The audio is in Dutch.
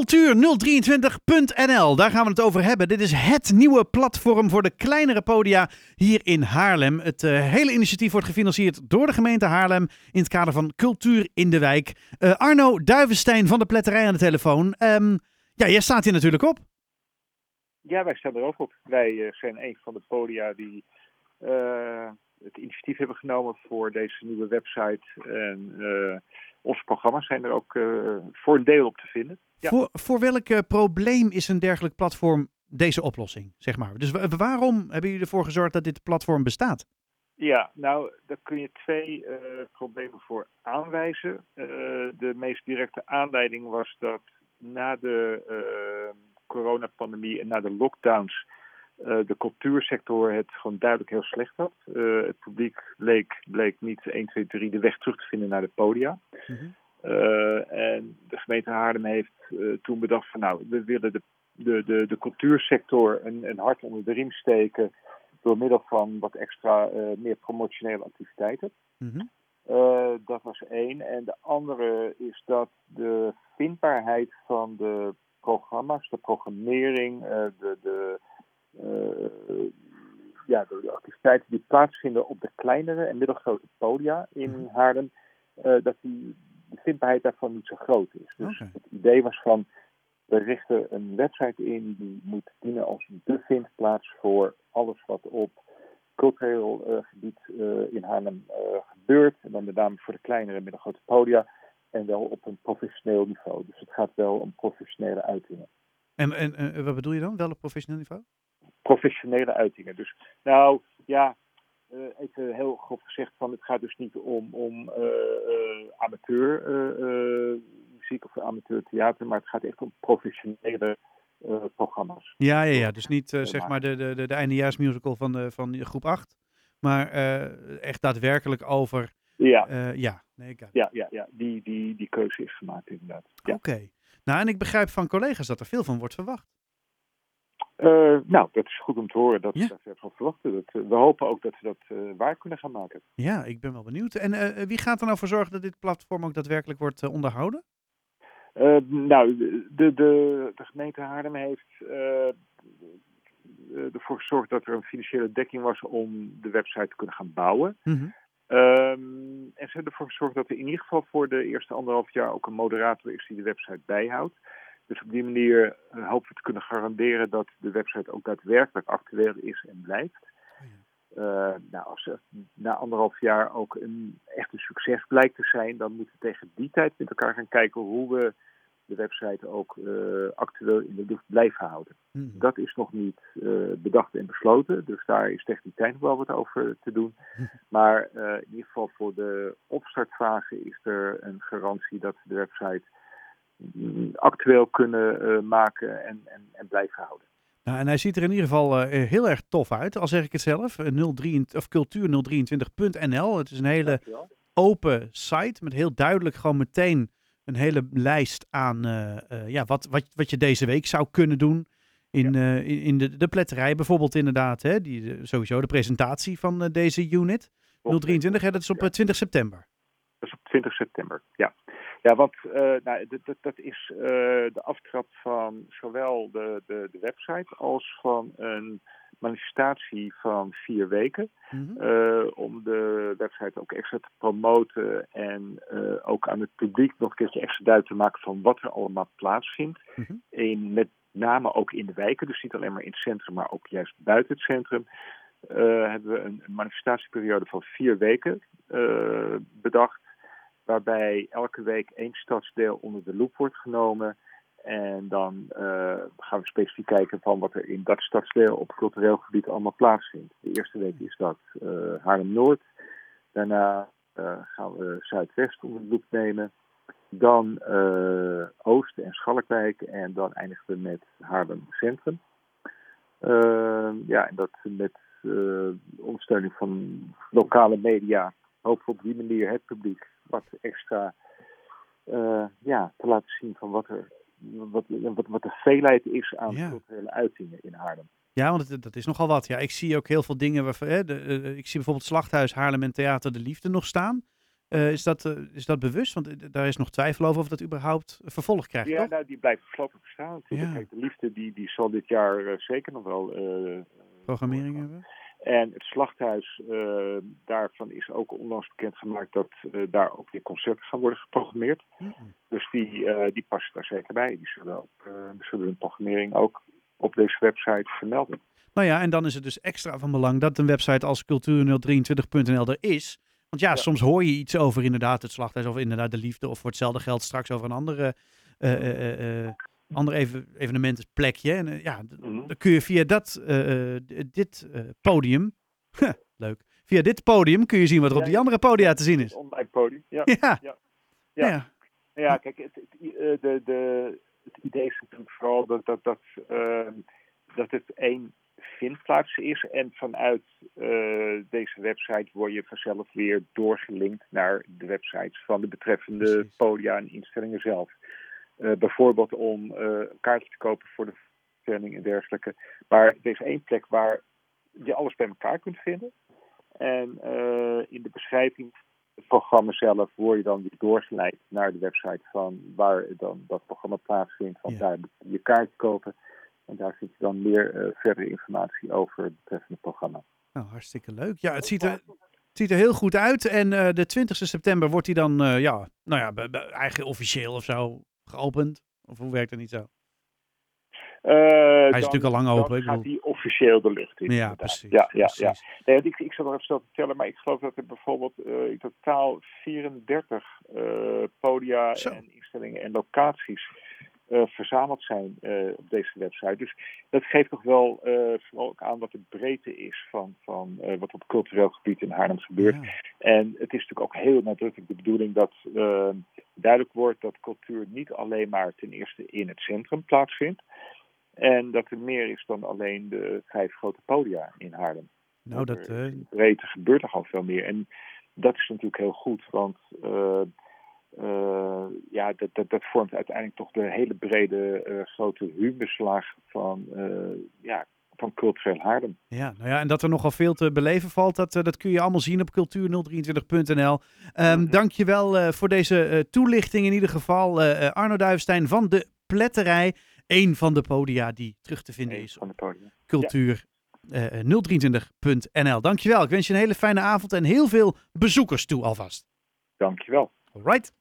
Cultuur023.nl, daar gaan we het over hebben. Dit is het nieuwe platform voor de kleinere podia hier in Haarlem. Het uh, hele initiatief wordt gefinancierd door de gemeente Haarlem in het kader van Cultuur in de Wijk. Uh, Arno Duivenstein van de Pletterij aan de telefoon. Um, ja, jij staat hier natuurlijk op. Ja, wij staan er ook op. Wij uh, zijn een van de podia die het initiatief hebben genomen voor deze nieuwe website. En onze programma's zijn er ook voor een deel op te vinden. Ja. Voor, voor welk probleem is een dergelijk platform deze oplossing, zeg maar? Dus waarom hebben jullie ervoor gezorgd dat dit platform bestaat? Ja, nou, daar kun je twee uh, problemen voor aanwijzen. Uh, de meest directe aanleiding was dat na de coronapandemie en na de lockdowns de cultuursector het gewoon duidelijk heel slecht had. het publiek bleek, bleek niet 1, 2, 3 de weg terug te vinden naar de podia. Mm -hmm. Uh, en de gemeente Haarlem heeft toen bedacht van nou, we willen de, de, de, de cultuursector een, een hart onder de riem steken door middel van wat extra uh, meer promotionele activiteiten. Mm -hmm. dat was één. En de andere is dat de vindbaarheid van de programma's, de programmering, de, de, ja, de, de, activiteiten die plaatsvinden op de kleinere en middelgrote podia in -hmm. Haarlem, dat die de vindbaarheid daarvan niet zo groot is. Dus okay. het idee was van, we richten een website in die moet dienen als de vindplaats voor alles wat op cultureel uh, gebied uh, in Haarlem uh, gebeurt. En dan met name voor de kleinere en middelgrote podia. En wel op een professioneel niveau. Dus het gaat wel om professionele uitingen. En, en wat bedoel je dan? Wel op professioneel niveau? Professionele uitingen. Dus nou ja, uh, even heel grof gezegd van het gaat dus niet om, om uh, uh, amateur muziek of amateur theater, maar het gaat echt om professionele programma's. Ja, ja, ja, dus niet zeg maar de, de, de, de eindejaarsmusical van, de, van groep 8, maar echt daadwerkelijk over... Ja, ja, nee, ik ja, ja, ja. Die, die, die keuze is gemaakt inderdaad. Ja. Oké. Nou, en ik begrijp van collega's dat er veel van wordt verwacht. Uh, nou, dat is goed om te horen dat ja. we dat van verwachten. Dat, uh, we hopen ook dat we dat uh, waar kunnen gaan maken. Ja, ik ben wel benieuwd. En wie gaat er nou voor zorgen dat dit platform ook daadwerkelijk wordt onderhouden? nou, de, de, de gemeente Haarlem heeft ervoor gezorgd dat er een financiële dekking was om de website te kunnen gaan bouwen. Mm -hmm. um, en ze hebben ervoor gezorgd dat er in ieder geval voor de eerste anderhalf jaar ook een moderator is die de website bijhoudt. Dus op die manier uh, hopen we te kunnen garanderen dat de website ook daadwerkelijk actueel is en blijft. Uh, nou, als na anderhalf jaar ook een echt een succes blijkt te zijn, dan moeten we tegen die tijd met elkaar gaan kijken hoe we de website ook uh, actueel in de lucht blijven houden. Mm. Dat is nog niet bedacht en besloten, dus daar is tegen die tijd nog wel wat over te doen. Maar in ieder geval voor de opstartfase is er een garantie dat de website actueel kunnen uh, maken en, en, en, blijven houden. Nou, en hij ziet er in ieder geval uh, heel erg tof uit, al zeg ik het zelf. 03, of cultuur023.nl. Het is een hele open site met heel duidelijk gewoon meteen een hele lijst aan uh, ja, wat, wat, wat je deze week zou kunnen doen. In, ja. in, in de, de pletterij bijvoorbeeld inderdaad. Hè, die, sowieso de presentatie van deze unit. 023, hè, dat is op ja. 20 september. Dat is op 20 september, ja. Ja, want uh, nou, dat, dat is uh, de aftrap van zowel de, de, de website als van een manifestatie van vier weken. Mm -hmm. uh, om de website ook extra te promoten en ook aan het publiek nog een keertje extra duidelijk te maken van wat er allemaal plaatsvindt. Mm -hmm. in, met name ook in de wijken, dus niet alleen maar in het centrum, maar ook juist buiten het centrum. hebben we een, een manifestatieperiode van vier weken bedacht waarbij elke week één stadsdeel onder de loep wordt genomen. En dan uh, gaan we specifiek kijken van wat er in dat stadsdeel op cultureel gebied allemaal plaatsvindt. De eerste week is dat uh, Haarlem-Noord. Daarna uh, gaan we Zuidwest onder de loep nemen. Dan Oosten en Schalkwijk. En dan eindigen we met Haarlem Centrum. ja, en dat met ondersteuning van lokale media we op die manier het publiek wat extra uh, ja, te laten zien van wat er wat, wat, wat de veelheid is aan ja. culturele uitingen in Haarlem. Ja, want het, dat is nogal wat. Ja, ik zie ook heel veel dingen. Waarvan, hè, de, uh, ik zie bijvoorbeeld Slachthuis Haarlem en Theater de Liefde nog staan. is, dat, is dat bewust? Want daar is nog twijfel over of dat überhaupt vervolg krijgt, Ja, toch? nou, die blijft voorlopig. Ja. Kijk, de liefde die, die zal dit jaar zeker nog wel... Programmering hebben? En het slachthuis, uh, daarvan is ook onlangs bekendgemaakt dat uh, daar ook weer concerten gaan worden geprogrammeerd. Mm Dus die, uh, die passen daar zeker bij. Die zullen, ook, zullen hun programmering ook op deze website vermelden. Nou ja, en dan is het dus extra van belang dat een website als cultuur023.nl er is. Want ja, ja, soms hoor je iets over inderdaad het slachthuis of inderdaad de liefde. Of voor hetzelfde geld straks over een andere ander even, evenementenplekje. En uh, ja, Mhm. dan kun je via dat, uh, dit uh, podium, leuk, via dit podium kun je zien wat er op die andere podia te zien is. Online podium, ja. Ja. Ja, ja. kijk, het, het, de, de, het idee is natuurlijk vooral dat, dat, dat, ehm, dat het één vindplaats is. En vanuit deze website word je vanzelf weer doorgelinkt naar de websites van de betreffende Precies. podia en instellingen zelf. Uh, bijvoorbeeld om uh, een kaartje te kopen voor de verkenning en dergelijke. Maar er is één plek waar je alles bij elkaar kunt vinden. En uh, in de beschrijving van het programma zelf word je dan weer doorgeleid naar de website van waar dan dat programma plaatsvindt. Want Ja. daar moet je je kaartje kopen. En daar vind je dan meer verdere informatie over het betreffende programma. Nou, hartstikke leuk. Ja, het ziet er, het ziet er heel goed uit. En uh, de 20 september wordt hij dan, uh, ja, nou ja, eigenlijk officieel of zo geopend. Of hoe werkt dat niet zo? Uh, hij is dan, natuurlijk al lang open. Dan gaat hij officieel de lucht in. Ja, inderdaad. precies. Ja, ja, precies. ja. Nee, ik, ik zal nog even snel vertellen, maar ik geloof dat er bijvoorbeeld uh, in totaal 34 uh, podia Zo. en instellingen en locaties verzameld zijn uh, op deze website. Dus dat geeft toch wel uh, vooral ook aan wat de breedte is van, van wat op cultureel gebied in Haarlem gebeurt. Ja. En het is natuurlijk ook heel nadrukkelijk de bedoeling dat duidelijk wordt dat cultuur niet alleen maar ten eerste in het centrum plaatsvindt. En dat er meer is dan alleen de vijf grote podia in Haarlem. Nou, dat... Uh... Breedte gebeurt er gewoon veel meer. En dat is natuurlijk heel goed, want uh, uh, ja, dat, dat, dat vormt uiteindelijk toch de hele brede uh, grote humuslaag van, ja, van cultureel Haarlem. Ja, nou ja, en dat er nogal veel te beleven valt, dat, dat kun je allemaal zien op cultuur023.nl. Um, mm -hmm. Dank je wel uh, voor deze toelichting in ieder geval. Arno Duivestein van de Pletterij, een van de podia die terug te vinden Eén is van de podia. cultuur. Ja. 023.nl. Dankjewel. Ik wens je een hele fijne avond en heel veel bezoekers toe alvast. Dankjewel. All right.